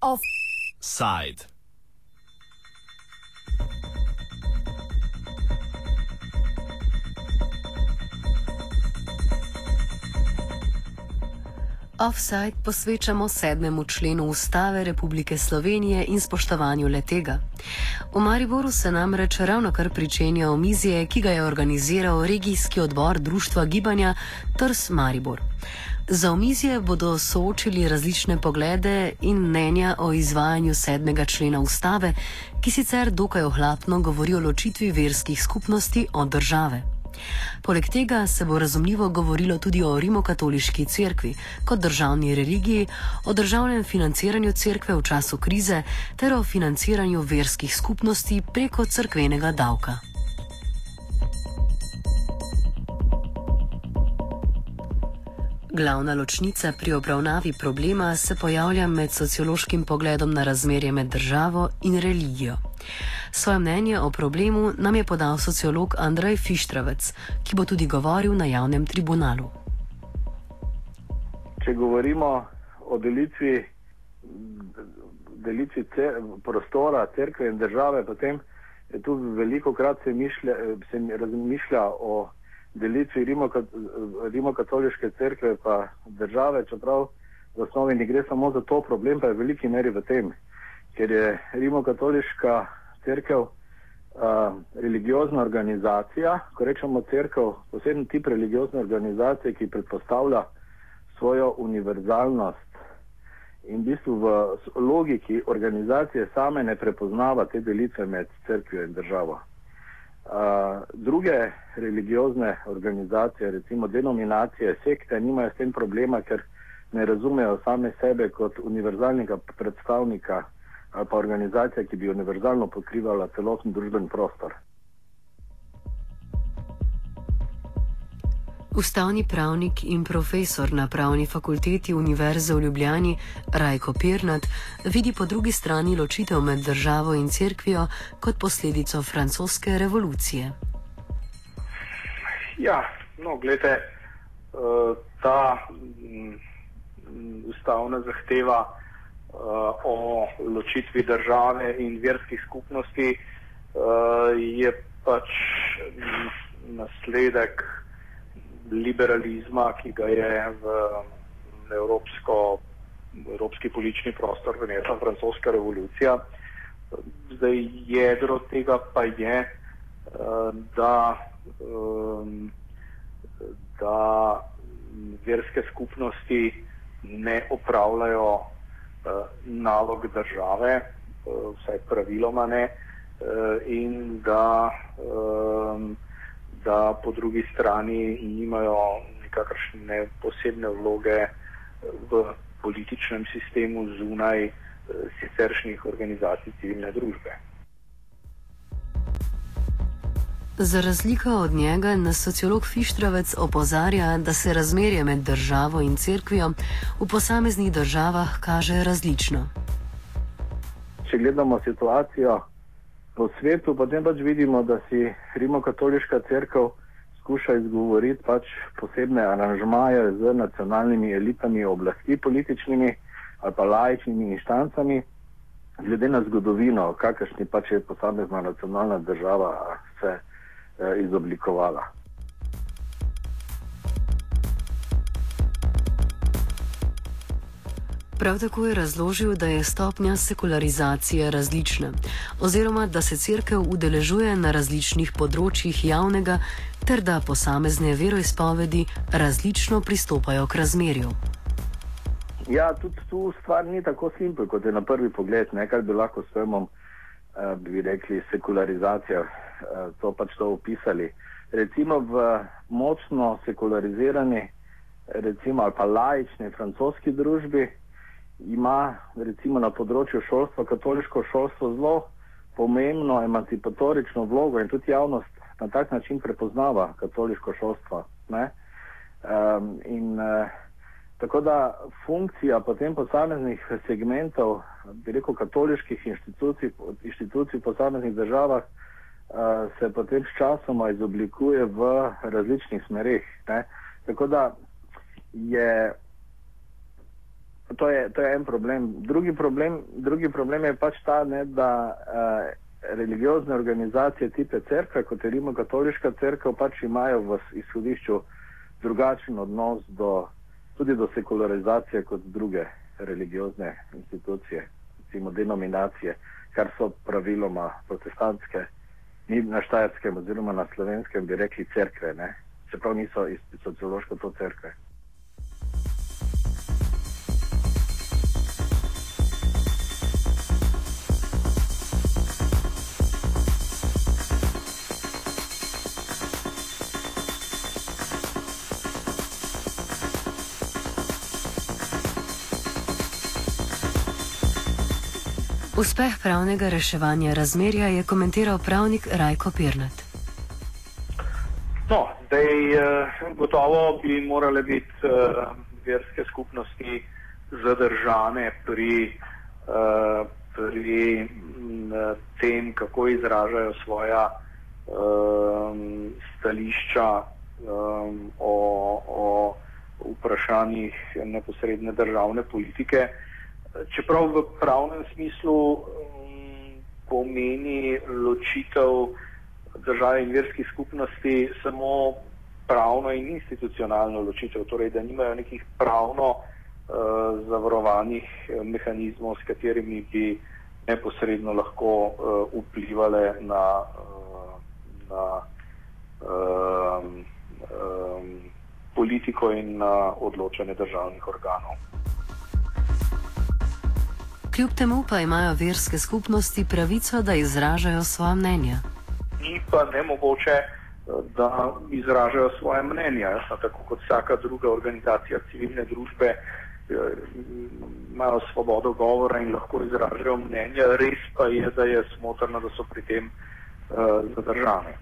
Offside. Offside posvečamo sedmemu členu Ustave Republike Slovenije in spoštovanju letega. V Mariboru se namreč ravno kar pričenja omizje, ki ga je organiziral regijski odbor Društva gibanja Trs Maribor. Za omizje bodo soočili različne poglede in mnenja o izvajanju sedmega člena Ustave, ki sicer dokaj ohlapno govori o ločitvi verskih skupnosti od države. Poleg tega se bo razumljivo govorilo tudi o rimokatoliški cerkvi kot državni religiji, o državnem financiranju cerkve v času krize ter o financiranju verskih skupnosti preko cerkvenega davka. Glavna ločnica pri obravnavi problema se pojavlja med sociološkim pogledom na razmerje med državo in religijo. Svoje mnenje o problemu nam je podal sociolog Andrej Fištravec, ki bo tudi govoril na javnem tribunalu. Če govorimo o delitvi, delitvi cer, prostora, crkve in države, potem je tu veliko krat se, mišlja, se razmišlja o delitvi rimokatoliške crkve pa države, čeprav v osnovi ne gre samo za to, problem pa je v veliki meri v tem, ker je rimokatoliška crkva uh, religiozna organizacija, ko rečemo crkva, poseben tip religiozne organizacije, ki predpostavlja svojo univerzalnost in v bistvu v logiki organizacije same ne prepoznava te delitve med crkvijo in državo. Uh, druge religiozne organizacije, recimo denominacije, sekte, nimajo s tem problema, ker ne razumejo same sebe kot univerzalnega predstavnika ali pa organizacija, ki bi univerzalno pokrivala celoten družben prostor. Ustavni pravnik in profesor na pravni fakulteti Univerze v Ljubljani Rajko Pirnat vidi po drugi strani ločitev med državo in cerkvijo kot posledico francoske revolucije. Ja, no, gledajte, uh, ta um, ustavna zahteva o ločitvi države in verskih skupnosti uh, je pač nasledek liberalizma, ki ga je v evropsko, evropski politični prostor vnesla francoska revolucija. Zdaj jedro tega pa je, da, da verske skupnosti ne opravljajo nalog države, vsaj praviloma ne, in da da po drugi strani nimajo nikakršne posebne vloge v političnem sistemu zunaj eh, siceršnjih organizacij civilne družbe. Za razliko od njega nas sociolog Fištravec opozarja, da se razmerje med državo in cerkvijo v posameznih državah kaže različno. Če gledamo situacijo po svetu, potem pač vidimo, da si rimokatoliška crkva skuša izgovoriti pač posebne aranžmaje z nacionalnimi elitami oblasti, političnimi ali pa laičnimi inštancami, glede na zgodovino, kakršni pač je posamezna nacionalna država se eh, izoblikovala. Prav tako je razložil, da je stopnja sekularizacije različna, oziroma da se crkev udeležuje na različnih področjih javnega, ter da posamezne veroizpovedi različno pristopajo k razmerju. Ja, tudi tu stvar ni tako simpel, kot je na prvi pogled, nekaj bi lahko s tem, uh, bi rekli, sekularizacijo, uh, to pač to opisali. Recimo v močno sekularizirani, recimo ali pa laični francoski družbi, ima recimo na področju šolstva katoliško šolstvo zelo pomembno emancipatorično vlogo in tudi javnost na tak način prepoznava katoliško šolstvo. Um, in uh, tako da funkcija potem posameznih segmentov, bi rekel, katoliških inštitucij, inštitucij v posameznih državah uh, se potem s časoma izoblikuje v različnih smerih. Ne? Tako da je to, je to je en problem. Drugi problem, drugi problem je pač ta, ne, da uh, religiozne organizacije tipe crkve, kot je Rimokatoliška crkva, pač imajo v izhodišču drugačen odnos do, tudi do sekularizacije kot druge religiozne institucije, recimo denominacije, kar so praviloma protestantske, ni na štajerskem oziroma na slovenskem bi rekli crkve, ne? čeprav niso iz sociološko to crkve. Uspeh pravnega reševanja razmerja je komentiral pravnik Rajko Pirnat. No, zdaj, eh, gotovo bi morale biti uh, verske skupnosti zadržane pri, uh, pri uh, tem, kako izražajo svoja uh, stališča um, o, o vprašanjih neposredne državne politike. Uh, čeprav v pravnem smislu um, pomeni ločitev države in verskih skupnosti samo pravno in institucionalno ločitev, torej da nimajo nekih pravno uh, zavarovanih mehanizmov, s katerimi bi neposredno lahko uh, vplivali na, uh, na um, um, politiko in na odločanje državnih organov. Kljub temu pa imajo verske skupnosti pravico, da izražajo svoje mnenje. Ni pa ne mogoče, da izražajo svoje mnenje. Tako kot vsaka druga organizacija civilne družbe eh, imajo svobodo govora in lahko izražajo mnenje. Res pa je, da je smotrno, da so pri tem uh, zadržani.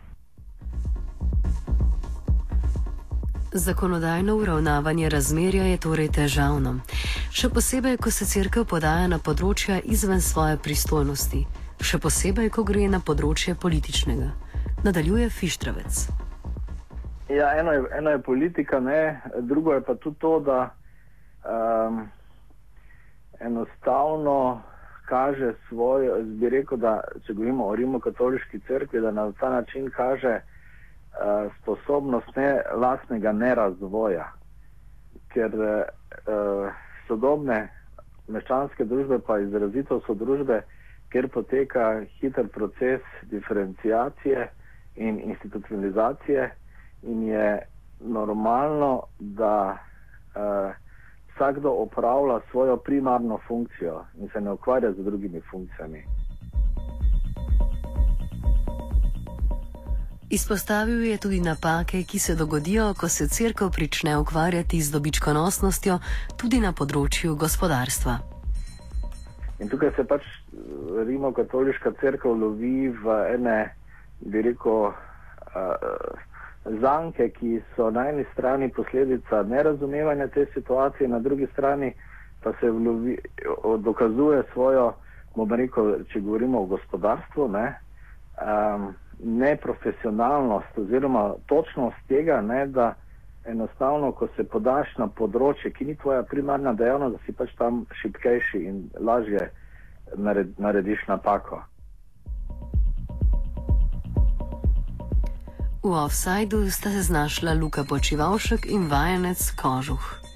Zakonodajno uravnavanje razmerja je torej težavno, še posebej, ko se crkva podaja na področja izven svoje pristojnosti, še posebej, ko gre na področje političnega. Nadaljuje Fištravec. Ja, eno je, eno je politika, ne? drugo je pa tudi to, da um, enostavno kaže svojo, bi rekel, da če govorimo o rimokatoliški crkvi, da na ta način kaže, uh, sposobnost ne, lastnega nerazvoja, ker uh, sodobne meščanske družbe, pa izrazito so družbe, kjer poteka hiter proces diferencijacije in institucionalizacije in je normalno, da uh, vsakdo opravlja svojo primarno funkcijo in se ne ukvarja z drugimi funkcijami. Izpostavil je tudi napake, ki se dogodijo, ko se crkva prične ukvarjati z dobičkonosnostjo tudi na področju gospodarstva. In tukaj se pač Rimsko-katoliška crkva lovi v ene, bi rekel, uh, zanke, ki so na eni strani posledica nerazumevanja te situacije, na drugi strani pa se vlovi, dokazuje svojo, bomo rekel, če govorimo o gospodarstvu. Ne, um, neprofesionalnost oziroma točnost tega, ne, da enostavno, ko se podaš na področje, ki ni tvoja primarna dejavnost, da si pač tam šipkejši in lažje nared, narediš napako. V offsajdu sta se znašla Luka Počivalšek in vajenec Kožuh.